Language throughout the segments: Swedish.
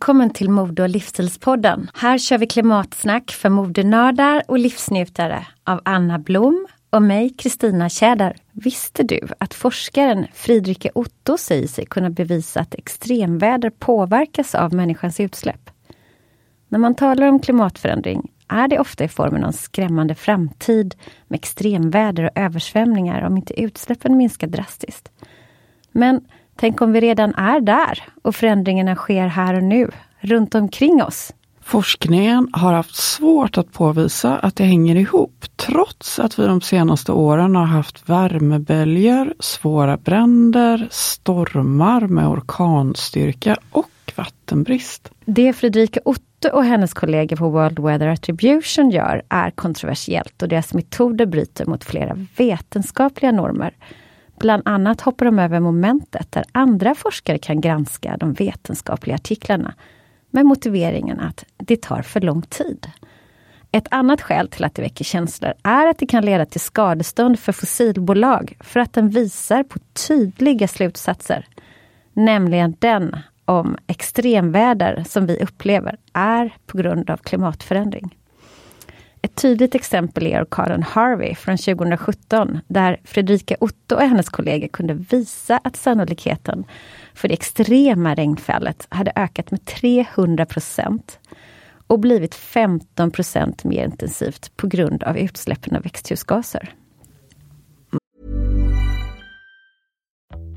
Välkommen till Mode och livsstilspodden. Här kör vi klimatsnack för modenördar och livsnjutare av Anna Blom och mig, Kristina Tjäder. Visste du att forskaren Fridrike Otto säger sig kunna bevisa att extremväder påverkas av människans utsläpp? När man talar om klimatförändring är det ofta i formen av en skrämmande framtid med extremväder och översvämningar om inte utsläppen minskar drastiskt. Men Tänk om vi redan är där och förändringarna sker här och nu, runt omkring oss. Forskningen har haft svårt att påvisa att det hänger ihop, trots att vi de senaste åren har haft värmeböljor, svåra bränder, stormar med orkanstyrka och vattenbrist. Det Fredrika Otte och hennes kollegor på World Weather Attribution gör är kontroversiellt och deras metoder bryter mot flera vetenskapliga normer. Bland annat hoppar de över momentet där andra forskare kan granska de vetenskapliga artiklarna med motiveringen att det tar för lång tid. Ett annat skäl till att det väcker känslor är att det kan leda till skadestånd för fossilbolag för att den visar på tydliga slutsatser. Nämligen den om extremväder som vi upplever är på grund av klimatförändring. Ett tydligt exempel är orkanen Harvey från 2017 där Fredrika Otto och hennes kollegor kunde visa att sannolikheten för det extrema regnfallet hade ökat med 300 procent och blivit 15 procent mer intensivt på grund av utsläppen av växthusgaser.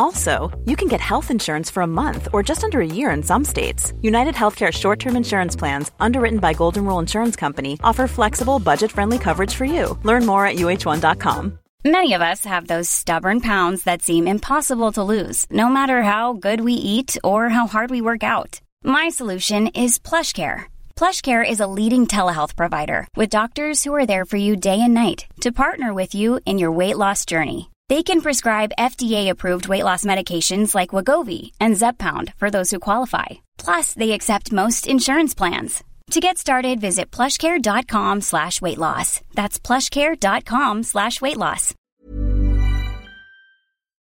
Also, you can get health insurance for a month or just under a year in some states. United Healthcare short term insurance plans, underwritten by Golden Rule Insurance Company, offer flexible, budget friendly coverage for you. Learn more at uh1.com. Many of us have those stubborn pounds that seem impossible to lose, no matter how good we eat or how hard we work out. My solution is PlushCare. PlushCare is a leading telehealth provider with doctors who are there for you day and night to partner with you in your weight loss journey. They can prescribe FDA-approved weight loss medications like Wagovi and Zepbound for those who qualify. Plus, they accept most insurance plans. To get started, visit plushcare.com slash weight loss. That's plushcare.com slash weight loss.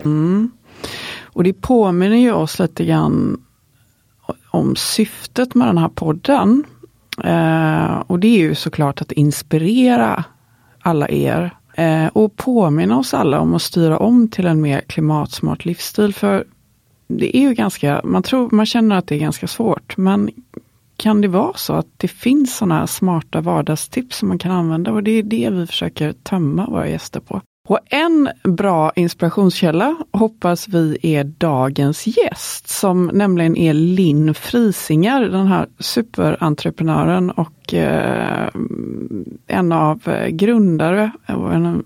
Mm. Och det påminner ju oss lite grann om syftet med den här podden. Eh, och det är ju såklart att inspirera alla er eh, och påminna oss alla om att styra om till en mer klimatsmart livsstil. För det är ju ganska, man, tror, man känner att det är ganska svårt, men kan det vara så att det finns sådana här smarta vardagstips som man kan använda och det är det vi försöker tömma våra gäster på. Och en bra inspirationskälla hoppas vi är dagens gäst som nämligen är Linn Frisinger, den här superentreprenören och eh, en av grundare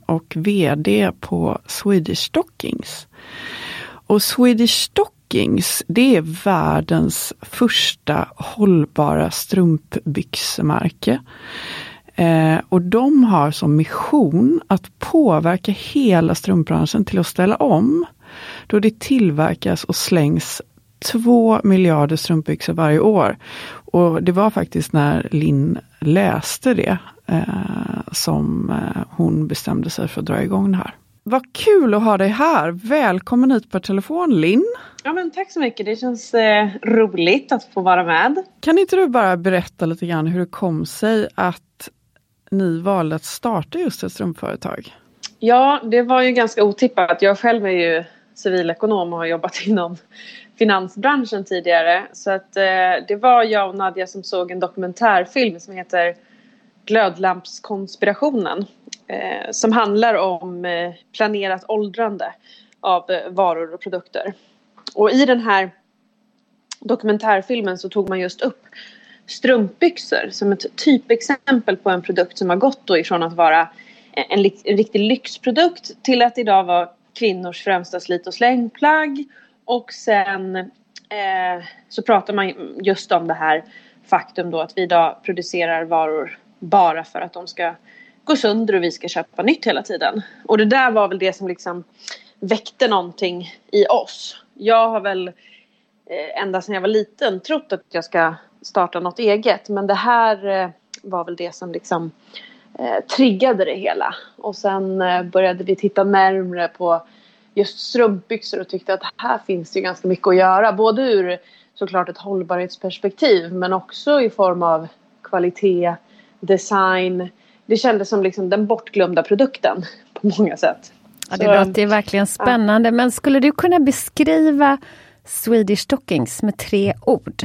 och VD på Swedish Stockings. Och Swedish Stockings, det är världens första hållbara strumpbyxmärke. Eh, och de har som mission att påverka hela strumpbranschen till att ställa om. Då det tillverkas och slängs två miljarder strumpbyxor varje år. Och det var faktiskt när Linn läste det eh, som eh, hon bestämde sig för att dra igång det här. Vad kul att ha dig här! Välkommen hit per telefon Linn! Ja men tack så mycket, det känns eh, roligt att få vara med. Kan inte du bara berätta lite grann hur det kom sig att ni valde att starta just ett strumpföretag? Ja, det var ju ganska otippat. Jag själv är ju civilekonom och har jobbat inom finansbranschen tidigare. Så att eh, det var jag och Nadja som såg en dokumentärfilm som heter Glödlampskonspirationen. Eh, som handlar om eh, planerat åldrande av eh, varor och produkter. Och i den här dokumentärfilmen så tog man just upp strumpbyxor som ett typexempel på en produkt som har gått då ifrån att vara en, en riktig lyxprodukt till att idag vara kvinnors främsta slit och slängplagg. Och sen eh, så pratar man just om det här faktum då att vi idag producerar varor bara för att de ska gå sönder och vi ska köpa nytt hela tiden. Och det där var väl det som liksom väckte någonting i oss. Jag har väl eh, ända sedan jag var liten trott att jag ska starta något eget. Men det här eh, var väl det som liksom eh, triggade det hela. Och sen eh, började vi titta närmre på just strumpbyxor och tyckte att här finns det ganska mycket att göra. Både ur såklart ett hållbarhetsperspektiv men också i form av kvalitet, design. Det kändes som liksom den bortglömda produkten på många sätt. Ja, det låter verkligen spännande. Men skulle du kunna beskriva Swedish Stockings med tre ord?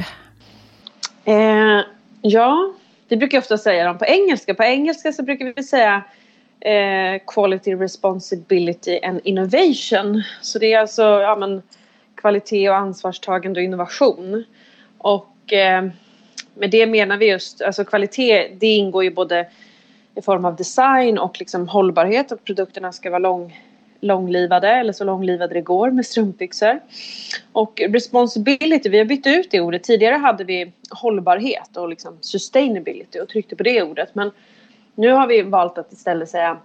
Eh, ja, vi brukar ofta säga dem på engelska. På engelska så brukar vi säga eh, Quality, Responsibility and Innovation. Så det är alltså ja, men, kvalitet och ansvarstagande och innovation. Och eh, med det menar vi just, alltså kvalitet det ingår ju både i form av design och liksom hållbarhet och produkterna ska vara lång, långlivade eller så långlivade det går med strumpbyxor. Och responsibility, vi har bytt ut det ordet. Tidigare hade vi hållbarhet och liksom sustainability och tryckte på det ordet. Men nu har vi valt att istället säga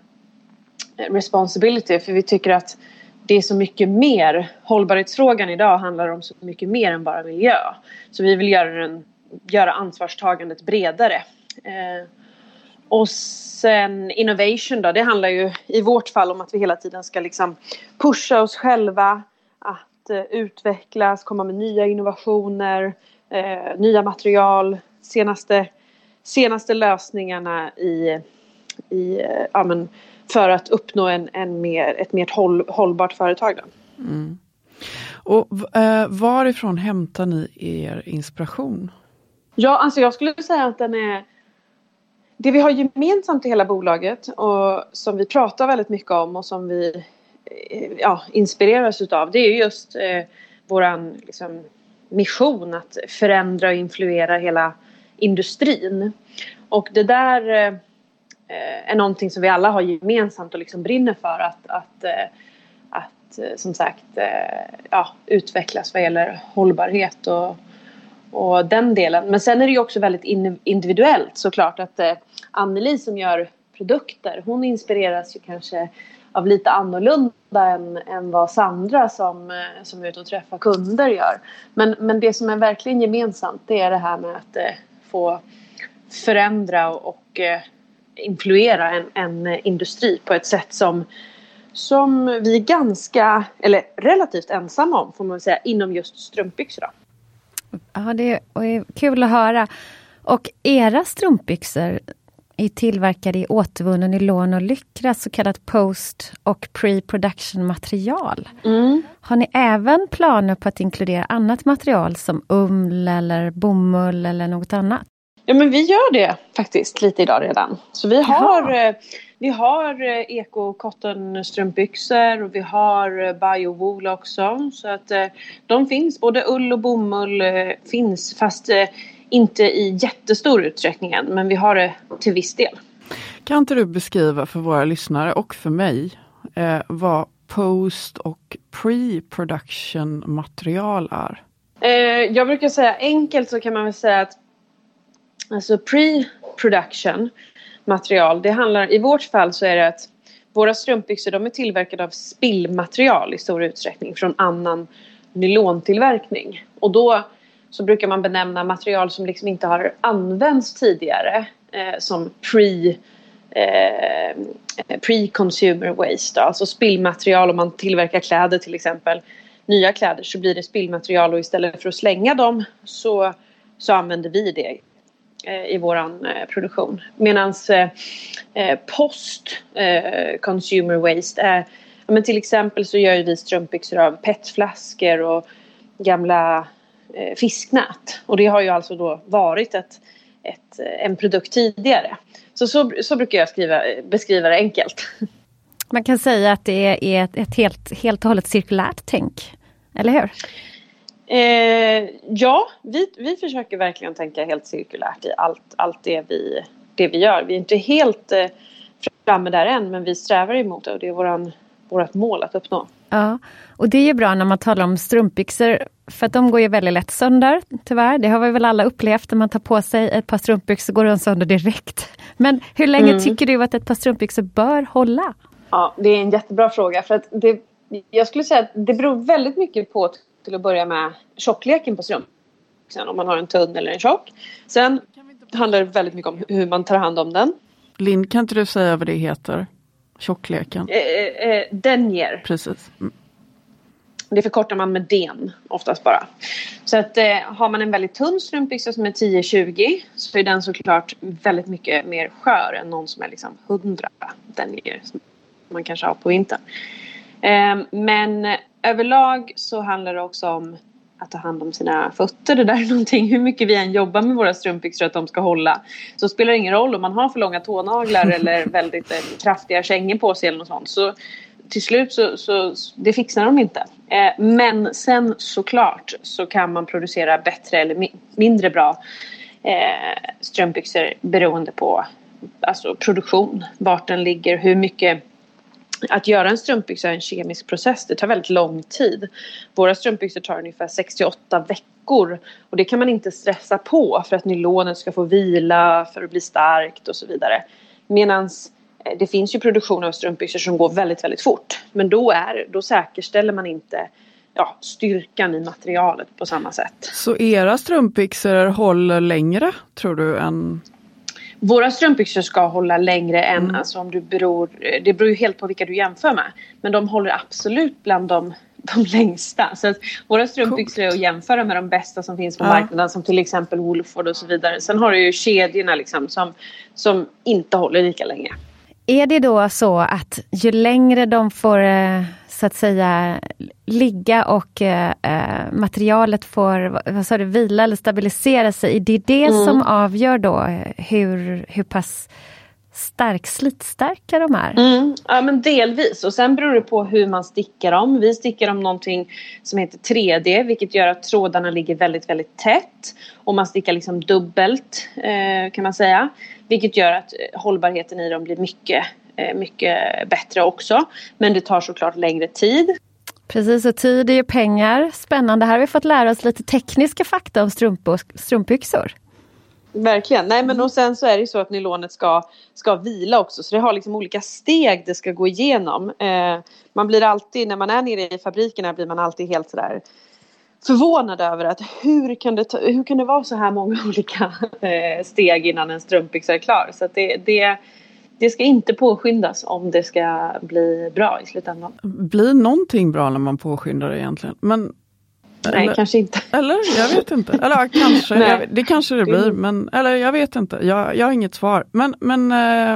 responsibility för vi tycker att det är så mycket mer. Hållbarhetsfrågan idag handlar om så mycket mer än bara miljö. Så vi vill göra, den, göra ansvarstagandet bredare. Eh, och sen innovation då, det handlar ju i vårt fall om att vi hela tiden ska liksom pusha oss själva att uh, utvecklas, komma med nya innovationer, uh, nya material, senaste, senaste lösningarna i, i uh, ja, men för att uppnå en, en mer, ett mer håll, hållbart företag. Mm. Och varifrån hämtar ni er inspiration? Ja, alltså jag skulle säga att den är det vi har gemensamt i hela bolaget och som vi pratar väldigt mycket om och som vi eh, ja, inspireras utav det är just eh, våran liksom, mission att förändra och influera hela industrin. Och det där eh, eh, är någonting som vi alla har gemensamt och liksom brinner för att, att, eh, att eh, som sagt eh, ja, utvecklas vad gäller hållbarhet och, och den delen. Men sen är det ju också väldigt individuellt såklart att eh, Anneli som gör produkter hon inspireras ju kanske av lite annorlunda än, än vad Sandra som, eh, som är ute och träffar kunder gör. Men, men det som är verkligen gemensamt det är det här med att eh, få förändra och, och eh, influera en, en industri på ett sätt som som vi är ganska, eller relativt ensamma om får man säga, inom just strumpbyxor. Ja, det är kul att höra. Och era strumpbyxor är tillverkade i återvunnen nylon och lycra, så kallat post och pre-production material. Mm. Har ni även planer på att inkludera annat material som ull eller bomull eller något annat? Ja men vi gör det faktiskt lite idag redan. Så vi har, eh, vi har eh, eko cotton strumpbyxor och vi har eh, biowool också. Så att de finns, både ull och bomull finns fast inte i jättestor utsträckning än, men vi har det till viss del. Kan inte du beskriva för våra lyssnare och för mig eh, vad post och pre-production material är? Eh, jag brukar säga enkelt så kan man väl säga att alltså pre-production material, det handlar i vårt fall så är det att våra strumpbyxor de är tillverkade av spillmaterial i stor utsträckning från annan nylontillverkning. Och då så brukar man benämna material som liksom inte har använts tidigare eh, som pre eh, eh pre-consumer waste. Alltså spillmaterial om man tillverkar kläder till exempel. Nya kläder så blir det spillmaterial och istället för att slänga dem så, så använder vi det Eh, i våran eh, produktion. Medan eh, eh, post eh, consumer waste är men till exempel så gör vi strumpbyxor av petflaskor och gamla eh, fisknät. Och det har ju alltså då varit ett, ett, eh, en produkt tidigare. Så, så, så brukar jag skriva, beskriva det enkelt. Man kan säga att det är ett, ett helt, helt och hållet cirkulärt tänk, eller hur? Eh, ja, vi, vi försöker verkligen tänka helt cirkulärt i allt, allt det, vi, det vi gör. Vi är inte helt eh, framme där än, men vi strävar emot det och det är våran, vårt mål att uppnå. Ja, och det är ju bra när man talar om strumpbyxor för att de går ju väldigt lätt sönder, tyvärr. Det har vi väl alla upplevt när man tar på sig ett par strumpbyxor går de sönder direkt. Men hur länge mm. tycker du att ett par strumpbyxor bör hålla? Ja, det är en jättebra fråga. För att det, jag skulle säga att det beror väldigt mycket på till att börja med tjockleken på strumpbyxan. Om man har en tunn eller en tjock. Sen handlar det väldigt mycket om hur man tar hand om den. Linn, kan inte du säga vad det heter? Tjockleken? Eh, eh, eh denier. Precis. Mm. Det förkortar man med den oftast bara. Så att eh, har man en väldigt tunn strumpbyxa som är 10-20 så är den såklart väldigt mycket mer skör än någon som är liksom 100 denier som man kanske har på vintern. Eh, men överlag så handlar det också om att ta hand om sina fötter. Det där är någonting, hur mycket vi än jobbar med våra strumpbyxor att de ska hålla. Så spelar det ingen roll om man har för långa tånaglar eller väldigt eh, kraftiga kängor på sig eller något sånt. Så till slut så, så det fixar de inte. Eh, men sen såklart så kan man producera bättre eller mi mindre bra eh, strumpbyxor beroende på alltså produktion, vart den ligger, hur mycket att göra en strumpbyxa är en kemisk process. Det tar väldigt lång tid. Våra strumpbyxor tar ungefär 68 veckor. Och det kan man inte stressa på för att nylonet ska få vila, för att bli starkt och så vidare. Medans eh, det finns ju produktion av strumpbyxor som går väldigt, väldigt fort. Men då, är, då säkerställer man inte ja, styrkan i materialet på samma sätt. Så era strumpbyxor håller längre tror du än våra strumpbyxor ska hålla längre än, mm. alltså om du beror, det beror ju helt på vilka du jämför med. Men de håller absolut bland de, de längsta. Så att våra strumpbyxor är att jämföra med de bästa som finns på ja. marknaden som till exempel Woolford och så vidare. Sen har du ju kedjorna liksom som, som inte håller lika länge. Är det då så att ju längre de får eh, så att säga ligga och eh, eh, materialet får vad sa du, vila eller stabilisera sig, är det det mm. som avgör då hur, hur pass stark slitstärka de är. Mm, ja men delvis och sen beror det på hur man stickar dem. Vi stickar dem någonting som heter 3D vilket gör att trådarna ligger väldigt väldigt tätt. Och man stickar liksom dubbelt eh, kan man säga. Vilket gör att eh, hållbarheten i dem blir mycket, mycket bättre också. Men det tar såklart längre tid. Precis, och tid är ju pengar. Spännande. Här har vi fått lära oss lite tekniska fakta om strumpbyxor. Verkligen. Nej men och sen så är det ju så att nylonet ska, ska vila också. Så det har liksom olika steg det ska gå igenom. Eh, man blir alltid, när man är nere i fabrikerna blir man alltid helt sådär förvånad över att hur kan det, ta, hur kan det vara så här många olika eh, steg innan en strumpbyxa är klar. Så det, det, det ska inte påskyndas om det ska bli bra i slutändan. Blir någonting bra när man påskyndar det egentligen? Men Nej, eller, kanske inte. Eller jag vet inte. Eller kanske, jag, det kanske det blir. Men, eller jag vet inte, jag, jag har inget svar. Men, men äh,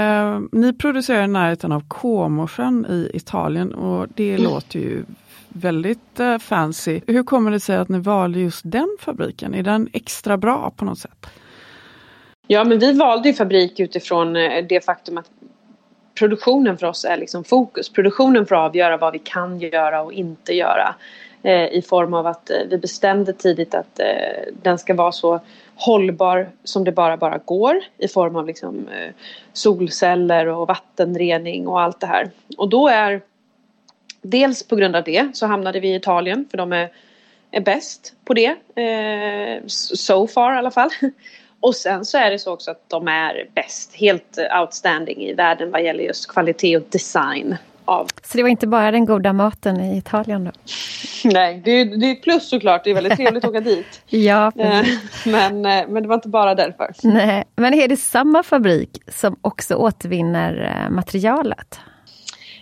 äh, ni producerar i närheten av Comosjön i Italien och det mm. låter ju väldigt äh, fancy. Hur kommer det sig att ni valde just den fabriken? Är den extra bra på något sätt? Ja men vi valde ju fabrik utifrån eh, det faktum att produktionen för oss är liksom fokus. Produktionen får avgöra vad vi kan göra och inte göra. Eh, i form av att eh, vi bestämde tidigt att eh, den ska vara så hållbar som det bara bara går i form av liksom eh, solceller och vattenrening och allt det här. Och då är dels på grund av det så hamnade vi i Italien för de är, är bäst på det. Eh, so far i alla fall. Och sen så är det så också att de är bäst, helt outstanding i världen vad gäller just kvalitet och design av. Så det var inte bara den goda maten i Italien då? Nej, det är, det är plus såklart. Det är väldigt trevligt att åka dit. ja, eh, men, eh, men det var inte bara därför. Nej, men är det samma fabrik som också återvinner eh, materialet?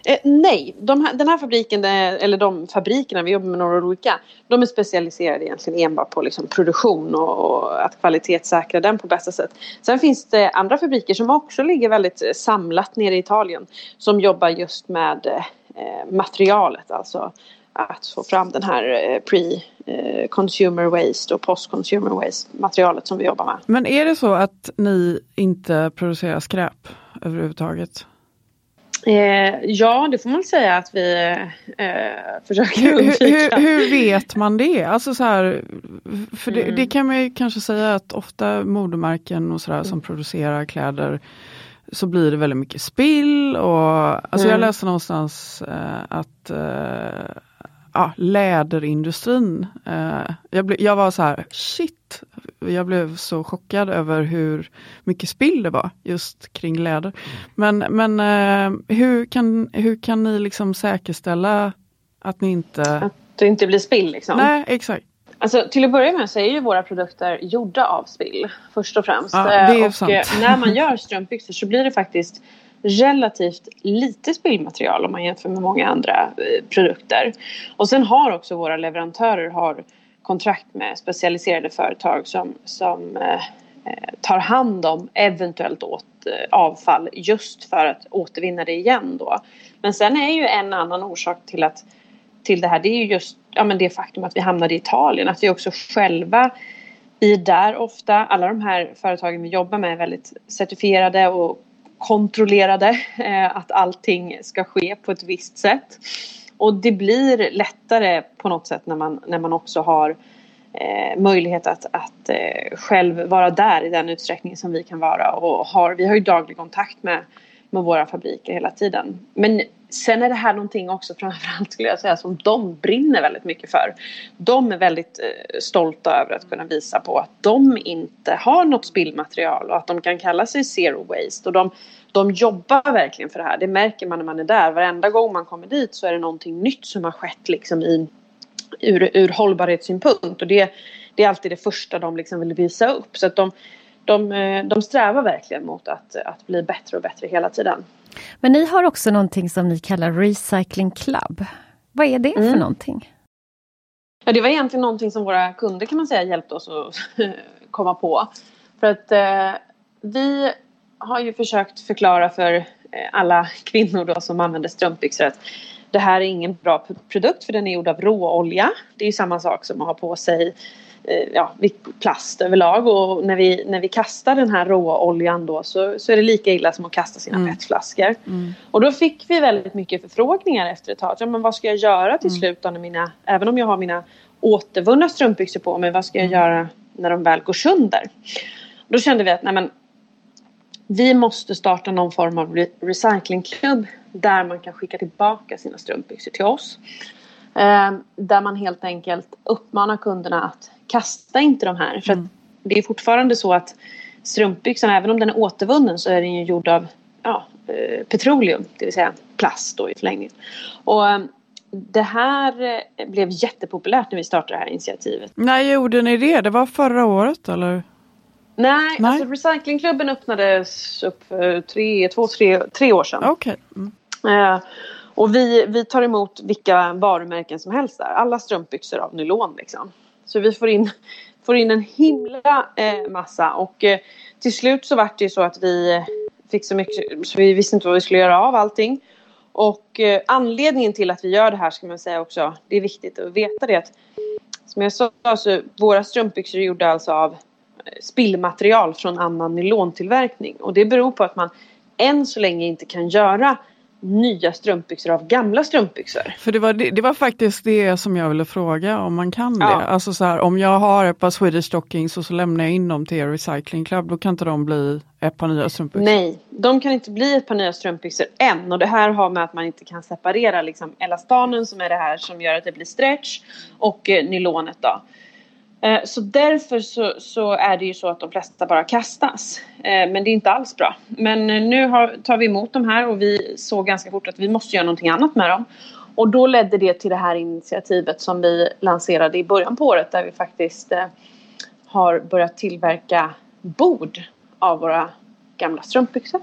Eh, nej, de här, den här fabriken, eh, eller de fabrikerna, vi jobbar med några olika, de är specialiserade egentligen enbart på liksom produktion och, och, att kvalitetssäkra den på bästa sätt. Sen finns det andra fabriker som också ligger väldigt eh, samlat nere i Italien som jobbar just med eh, materialet, alltså att få fram den här eh, pre-consumer waste och post-consumer waste materialet som vi jobbar med. Men är det så att ni inte producerar skräp överhuvudtaget? Eh, ja, det får man säga att vi eh, försöker undvika. Hur, hur, vet man det? Alltså så här, för det, mm. det, kan man ju kanske säga att ofta modemärken och sådär mm. som producerar kläder så blir det väldigt mycket spill och alltså mm. jag läste någonstans eh, att eh, ja, läderindustrin. Eh, jag, ble, jag var så här, shit, jag blev så chockad över hur mycket spill det var just kring läder. Men, men eh, hur, kan, hur kan ni liksom säkerställa att ni inte... Att det inte blir spill liksom? Nej, exakt. Alltså, till att börja med så är ju våra produkter gjorda av spill först och främst. Ja, det är och sant. när man gör strumpbyxor så blir det faktiskt relativt lite spillmaterial om man jämför med många andra eh, produkter. Och sen har också våra leverantörer har kontrakt med specialiserade företag som, som eh, eh, tar hand om eventuellt åt, eh, avfall just för att återvinna det igen då. Men sen är ju en annan orsak till att till det här det är ju just ja, men det faktum att vi hamnade i Italien att vi också själva vi är där ofta. Alla de här företagen vi jobbar med är väldigt certifierade och kontrollerade eh, att allting ska ske på ett visst sätt. Och det blir lättare på något sätt när man, när man också har eh, möjlighet att, att eh, själv vara där i den utsträckning som vi kan vara. Och har, vi har ju daglig kontakt med, med våra fabriker hela tiden. Men sen är det här någonting också framförallt skulle jag säga som de brinner väldigt mycket för. De är väldigt eh, stolta över att kunna visa på att de inte har något spillmaterial och att de kan kalla sig zero waste. Och de, de jobbar verkligen för det här. Det märker man när man är där. Varenda gång man kommer dit så är det någonting nytt som har skett liksom i, ur, ur hållbarhetssynpunkt. Och det, det är alltid det första de liksom vill visa upp. Så att de, de, eh, de strävar verkligen mot att, att bli bättre och bättre hela tiden. Men ni har också någonting som ni kallar Recycling Club. Vad är det mm. för någonting? Ja, det var egentligen någonting som våra kunder kan man säga hjälpte oss att komma på. För att eh, vi har ju försökt förklara för eh, alla kvinnor då som använder strumpbyxor att det här är ingen bra produkt för den är gjord av råolja. Det är ju samma sak som att ha på sig ja, plast överlag och när vi, när vi kastar den här råoljan då så, så är det lika illa som att kasta sina mm. petflaskor. Mm. Och då fick vi väldigt mycket förfrågningar efter ett tag. Ja, men vad ska jag göra till mm. slut då när mina, även om jag har mina återvunna strumpbyxor på mig, vad ska jag mm. göra när de väl går sönder? Då kände vi att nej men, vi måste starta någon form av re recyclingklubb där man kan skicka tillbaka sina strumpbyxor till oss. Eh, där man helt enkelt uppmanar kunderna att kasta inte de här. För mm. det är fortfarande så att strumpbyxan, även om den är återvunnen så är den ju gjord av ja, eh, petroleum, det vill säga plast då i förlängningen. Och eh, det här eh, blev jättepopulärt när vi startade det här initiativet. När gjorde ni det? Det var förra året eller? Nej, Nej. Alltså recyclingklubben öppnades upp för tre, två, tre, tre år sedan. Okay. Mm. Eh, och vi, vi tar emot vilka varumärken som helst där. Alla strumpbyxor av nylon liksom. Så vi får in, får in en himla eh, massa och eh, till slut så vart det ju så att vi fick så mycket så vi visste inte vad vi skulle göra av allting. Och eh, anledningen till att vi gör det här ska man säga också, det är viktigt att veta det att som jag sa så våra strumpbyxor är gjorda alltså av eh, spillmaterial från annan nylontillverkning och det beror på att man än så länge inte kan göra nya strumpbyxor av gamla strumpbyxor. För det var, det, det var faktiskt det som jag ville fråga om man kan det. Alltså så här, om jag har ett par Swedish Stockings och så lämnar jag in dem till er Recycling Club, då kan inte de bli ett par nya strumpbyxor? Nej, de kan inte bli ett par nya strumpbyxor än och det här har med att man inte kan separera liksom elastanen som är det här som gör att det blir stretch och eh, nylonet då. Eh, så därför så, så, är det ju så att de flesta bara kastas. Eh, men det är inte alls bra. Men eh, nu har, tar vi emot de här och vi såg ganska fort att vi måste göra någonting annat med dem. Och då ledde det till det här initiativet som vi lanserade i början på året där vi faktiskt har börjat tillverka bord av våra gamla strumpbyxor.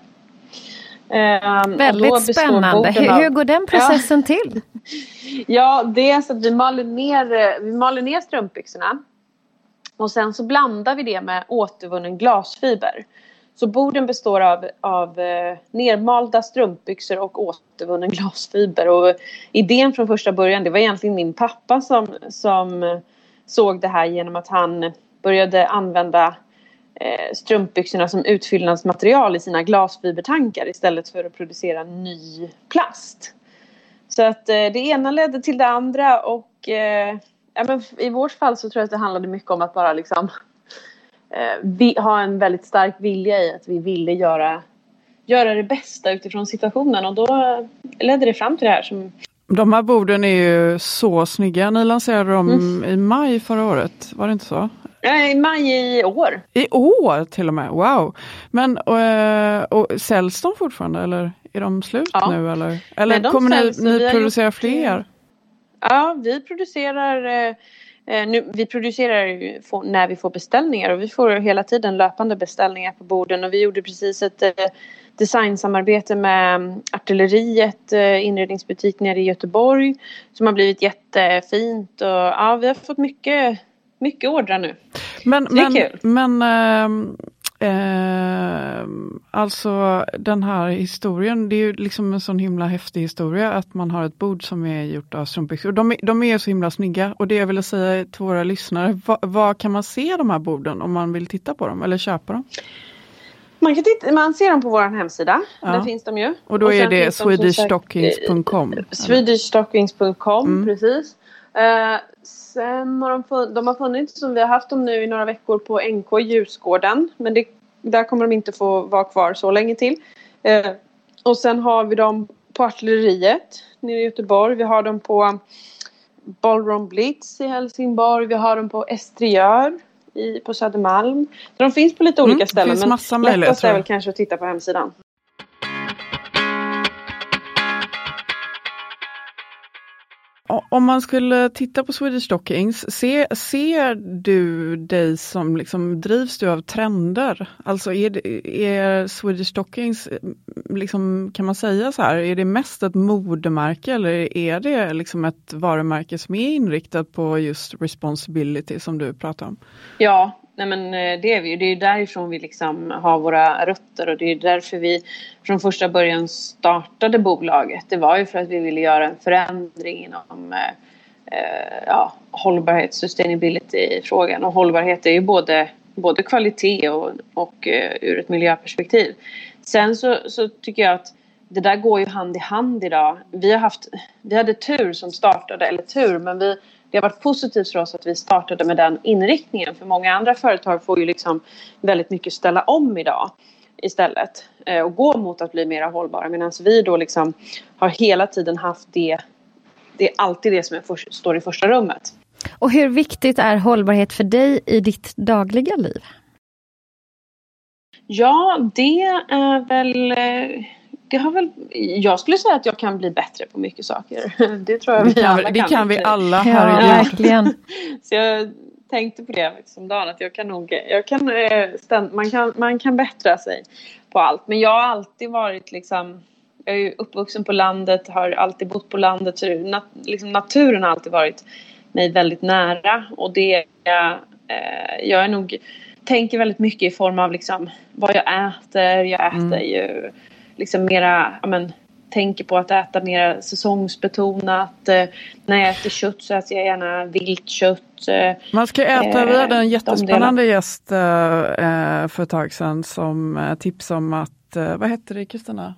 Väldigt spännande. Hur, hur, går den processen ja. till? Ja, det är så att vi maler ner, vi maler ner strumpbyxorna och sen så blandar vi det med återvunnen glasfiber. Så borden består av, av eh, nermalda strumpbyxor och återvunnen glasfiber. Och idén från första början det var egentligen min pappa som, som såg det här genom att han började använda eh, strumpbyxorna som utfyllnadsmaterial i sina glasfibertankar istället för att producera ny plast. Så att eh, det ena ledde till det andra och eh, ja, men I vårt fall så tror jag att det handlade mycket om att bara liksom eh, vi, ha en väldigt stark vilja i att vi ville göra, göra det bästa utifrån situationen och då ledde det fram till det här. Som... De här borden är ju så snygga. Ni lanserade dem mm. i maj förra året, var det inte så? I maj i år. I år till och med, wow! Men och, eh, och säljs de fortfarande eller är de slut ja. nu eller? Eller Nej, kommer ni, ni producera fler? Ja, vi producerar eh, eh, nu, vi producerar när vi får beställningar och vi får hela tiden löpande beställningar på borden och vi gjorde precis ett eh, designsamarbete med Artilleriet inredningsbutik nere i Göteborg som har blivit jättefint och ja, vi har fått mycket, mycket ordrar nu. Men, men, men äh, Eh, alltså den här historien, det är ju liksom en sån himla häftig historia att man har ett bord som är gjort av strumpbyxor. De, de är så himla snygga och det jag ville säga till våra lyssnare, var kan man se de här borden om man vill titta på dem eller köpa dem? Man, kan titta, man ser dem på vår hemsida, ja. där finns de ju. Och då och är det swedishstockings.com? Swedishstockings.com, mm. precis. Uh, sen har de, fun- de har funnits som vi har haft dem nu i några veckor på NK Ljusgården. Men det, där kommer de inte få vara kvar så länge till. Uh, och sen har vi dem på Artilleriet nere i Göteborg. Vi har dem på Ballroom Blitz i Helsingborg. Vi har dem på Estriör i, på Södermalm. De finns på lite olika mm, ställen. Det finns massa men lättast är väl kanske att titta på hemsidan. Om man skulle titta på Swedish Stockings, se, ser du dig som, liksom, drivs du av trender? Alltså är, är Swedish Stockings, eh, liksom, kan man säga så här, är det mest ett modemärke eller är det liksom ett varumärke som är inriktat på just responsibility som du pratar om? Ja, Nej men eh, det är vi ju. Det är därifrån vi liksom har våra rötter och det är därför vi från första början startade bolaget. Det var ju för att vi ville göra en förändring inom eh, eh, ja, hållbarhet, sustainability-frågan. Och hållbarhet är ju både, både kvalitet och, och uh, ur ett miljöperspektiv. Sen så, så tycker jag att det där går ju hand i hand idag. Vi, har haft, vi hade tur som startade, eller tur, men vi, det har varit positivt för oss att vi startade med den inriktningen. För många andra företag får ju liksom väldigt mycket ställa om idag istället eh, och gå mot att bli mer hållbara. Medan vi då liksom har hela tiden haft det, det är alltid det som för, står i första rummet. Och hur viktigt är hållbarhet för dig i ditt dagliga liv? Ja, det är väl eh, det har väl, jag skulle säga att jag kan bli bättre på mycket saker. Det tror jag vi kan, alla Det kan, kan vi alla, Ja, verkligen. Så jag tänkte på det liksom dagen att jag kan nog, jag kan, eh, man, kan, man kan bättra sig på allt. Men jag har alltid varit liksom, jag är ju uppvuxen på landet, har alltid bott på landet. Så nat, liksom, naturen har alltid varit mig väldigt nära. Och det, eh, jag är nog, tänker väldigt mycket i form av liksom vad jag äter. Jag äter mm. ju liksom mera, ja men, tänker på att äta mer säsongsbetonat. Eh, när jag äter kött så äter jag gärna viltkött. Eh, Man ska äta, eh, vi hade en jättespännande de gäst eh, för ett tag sedan som eh, tipsade om att, eh, vad hette det Kristina?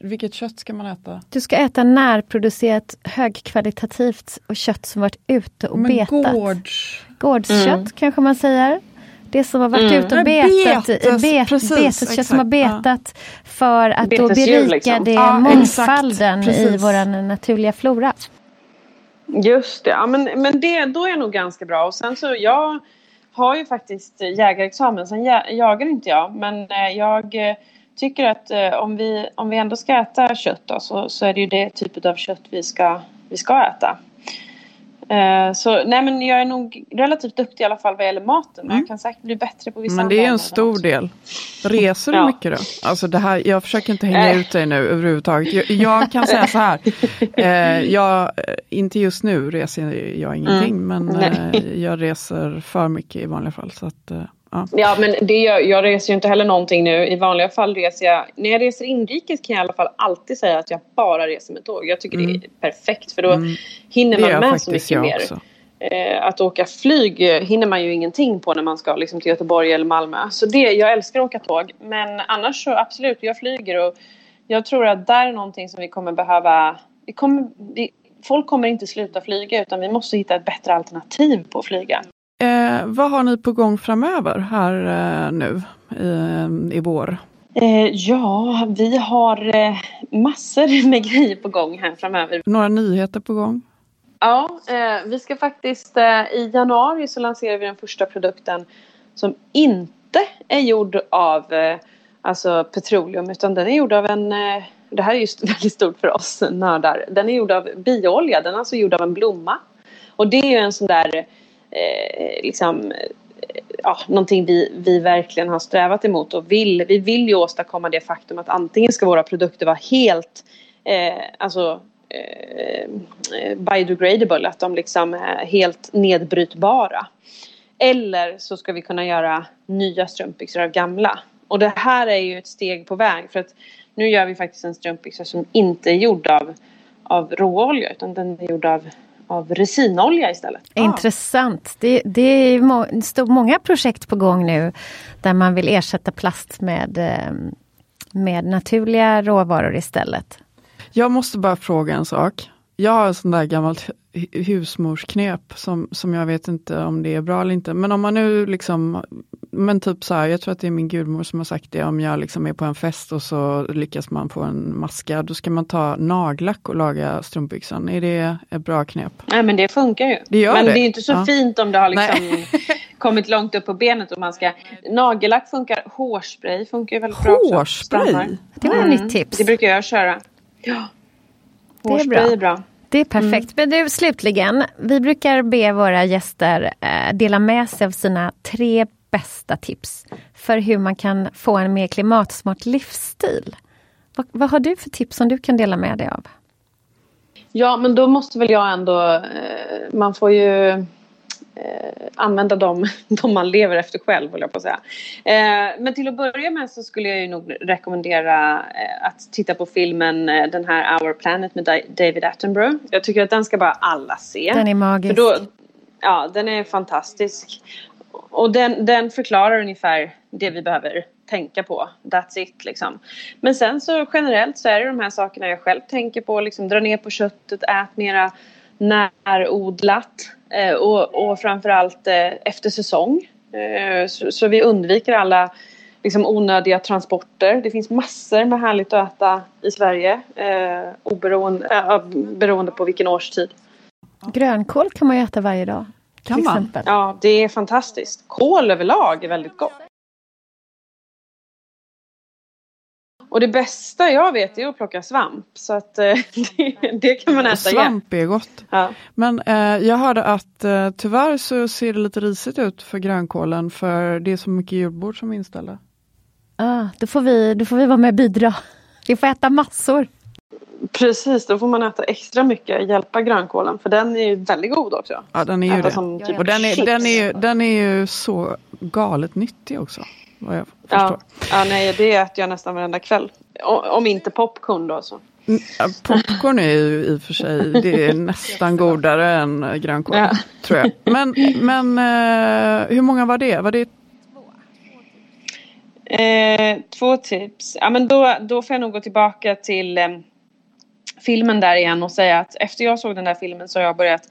Vilket kött ska man äta? Du ska äta närproducerat högkvalitativt och kött som varit ute och Men betat. Gårds... Gårdskött mm. kanske man säger. Det som har varit mm. ute och betat, Betes, bet, precis, beteskött som har betat ja. för att då berika liksom. det ja, mångfalden i vår naturliga flora. Just det, ja, men, men det, då är jag nog ganska bra. Och sen så jag har ju faktiskt jägarexamen, sen jagar inte jag. Men eh, jag eh, tycker att eh, om vi, om vi ändå ska äta kött då, så, så är det ju det typet av kött vi ska, vi ska äta. Eh, så nej men jag är nog relativt duktig i alla fall vad gäller maten. Men mm. jag kan säkert bli bättre på vissa Men det är en stor del. Reser du ja. mycket då? Alltså det här, jag försöker inte hänga äh. ut dig nu överhuvudtaget. Jag, jag kan säga så här. Eh, jag, inte just nu reser jag ingenting mm. men eh, jag reser för mycket i vanliga fall. Så att, eh, Ja. ja, men det gör, jag reser ju inte heller någonting nu. I vanliga fall reser jag... När jag reser inrikes kan jag i alla fall alltid säga att jag bara reser med tåg. Jag tycker mm. det är perfekt för då mm. hinner man med så mycket mer. Eh, att åka flyg hinner man ju ingenting på när man ska liksom, till Göteborg eller Malmö. Så det, jag älskar att åka tåg. Men annars så absolut, jag flyger och jag tror att där är någonting som vi kommer behöva... Vi kommer, vi, folk kommer inte sluta flyga utan vi måste hitta ett bättre alternativ på att flyga. Eh, vad har ni på gång framöver här eh, nu i, i vår? Eh, ja, vi har eh, massor med grejer på gång här framöver. Några nyheter på gång? Ja, eh, vi ska faktiskt eh, i januari så lanserar vi den första produkten som inte är gjord av alltså petroleum utan den är gjord av en det här är just väldigt stort för oss nördar. Den är gjord av bioolja, den är alltså gjord av en blomma. Och det är ju en sån där eh, liksom, eh, ja, någonting vi, vi verkligen har strävat emot och vill. Vi vill ju åstadkomma det faktum att antingen ska våra produkter vara helt eh, alltså, eh, eh, biodegradable, att de liksom är helt nedbrytbara. Eller så ska vi kunna göra nya strumpbyxor av gamla. Och det här är ju ett steg på väg för att nu gör vi faktiskt en strumpbyxa som inte är gjord av, av råolja utan den är gjord av av resinolja istället. Intressant. Det, det är må, många projekt på gång nu där man vill ersätta plast med, eh, med naturliga råvaror istället. Jag måste bara fråga en sak. Jag har en sån där gammalt husmorsknep som, som jag vet inte om det är bra eller inte. Men om man nu liksom, men typ så här, jag tror att det är min gudmor som har sagt det, om jag liksom är på en fest och så lyckas man få en maska, då ska man ta nagellack och laga strumpbyxan. Är det ett bra knep? Nej men det funkar ju. Det gör men det. det är inte så ja. fint om det har liksom kommit långt upp på benet och man ska, nagellack funkar, hårspray funkar ju väldigt bra Hårspray? Det var ett mm. nytt tips. Det brukar jag köra. Ja. Hårspray är bra. Är bra. Det är perfekt. Mm. Men du slutligen, vi brukar be våra gäster eh, dela med sig av sina tre bästa tips för hur man kan få en mer klimatsmart livsstil. Vad, vad har du för tips som du kan dela med dig av? Ja, men då måste väl jag ändå... Eh, man får ju eh, använda de, de man lever efter själv, håller jag på att säga. Eh, men till att börja med så skulle jag ju nog rekommendera eh, att titta på filmen eh, den här Our Planet med David Attenborough. Jag tycker att den ska bara alla se. Den är magisk. Då, ja, den är fantastisk. Och den, den förklarar ungefär det vi behöver tänka på. That's it liksom. Men sen så generellt så är det de här sakerna jag själv tänker på. Liksom dra ner på köttet, ät mera närodlat. Eh, och, och framförallt eh, efter säsong. Eh, så, så, vi undviker alla liksom, onödiga transporter. Det finns massor med härligt att äta i Sverige. Eh, oberoende, eh, beroende på vilken årstid. Grönkål kan man ju äta varje dag. Kan man? Exempel. Ja, det är fantastiskt. Kål överlag är väldigt gott. Och det bästa jag vet är att plocka svamp. Så att eh, det, det, kan man äta Svamp är gott. Ja. Men eh, jag hörde att eh, tyvärr så ser det lite risigt ut för grönkålen för det är så mycket julbord som är inställda. Ah, då, får vi, då får vi vara med och bidra. Vi får äta massor. Precis, då får man äta extra mycket, hjälpa grönkålen för den är ju väldigt god också. Ja den är ju det. Som typ och den är, den, är ju, den är ju så galet nyttig också. Vad jag ja. ja, nej det äter jag nästan varenda kväll. Om inte popcorn då så. Mm, popcorn är ju i och för sig det är nästan godare än grönkål. Ja. Tror jag. Men, men eh, hur många var det? Var det Eh, två tips. Ja, men då, då får jag nog gå tillbaka till eh, filmen där igen och säga att efter jag såg den där filmen så har jag börjat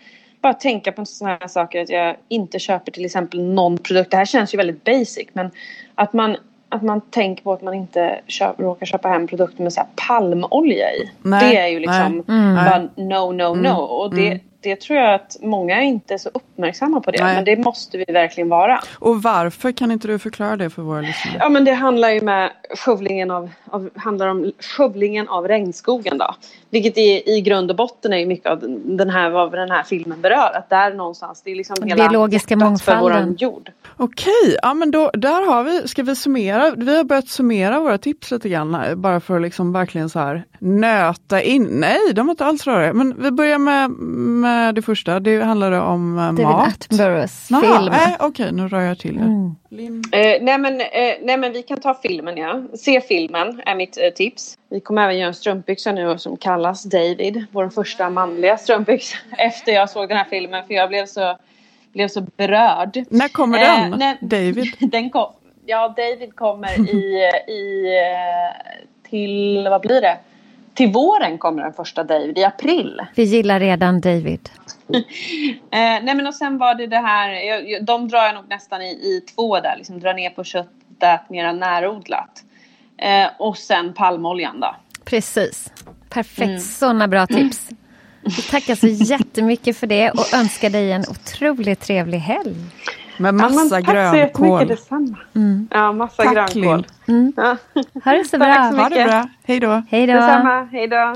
bara tänka på sådana här saker att jag inte köper till exempel någon produkt. Det här känns ju väldigt basic men att man, att man tänker på att man inte köp, råkar köpa hem produkter med så palmolja i. Nej, det är ju liksom mm. bara no, no, no. Mm. Och det, mm det tror jag att många inte är så uppmärksamma på det. Nej. Men det måste vi verkligen vara. Och varför? Kan inte du förklara det för våra lyssnare? Ja men det handlar ju med skövlingen av, av, handlar om skövlingen av regnskogen då. Vilket i, i grund och botten är mycket av den här, vad den här filmen berör. Att där någonstans, det är liksom hela biologiska mångfalden. För jord. Okej, ja men då, där har vi, ska vi summera, vi har börjat summera våra tips lite grann här, bara för att liksom verkligen så här nöta in, nej de var inte alls röriga, men vi börjar med, med det första, det handlade om uh, mat. Attenboroughs film. Okej, okay, nu rör jag till det. Mm. Eh, nej, men, eh, nej men vi kan ta filmen ja, se filmen är mitt eh, tips. Vi kommer även göra en strumpbyxa nu som kallas David, vår första manliga strumpbyxa efter jag såg den här filmen för jag blev så blev så berörd. När kommer den? Eh, när, David? Den kom, ja, David kommer i, i eh, till, vad blir det? Till våren kommer den första David, i april. Vi gillar redan David. eh, nej men och sen var det det här, jag, de drar jag nog nästan i, i två där, liksom dra ner på köttet, mera närodlat. Eh, och sen palmoljan då. Precis, perfekt, mm. sådana bra tips. Vi tackar så jättemycket för det och önskar dig en otroligt trevlig helg. Med massa ja, grönkål. Tack så jättemycket detsamma. Mm. Ja, massa tack, grönkål. Mm. Ja. Ha det så bra. Ha det bra. Hej då. Hej då. Detsamma. Hej då.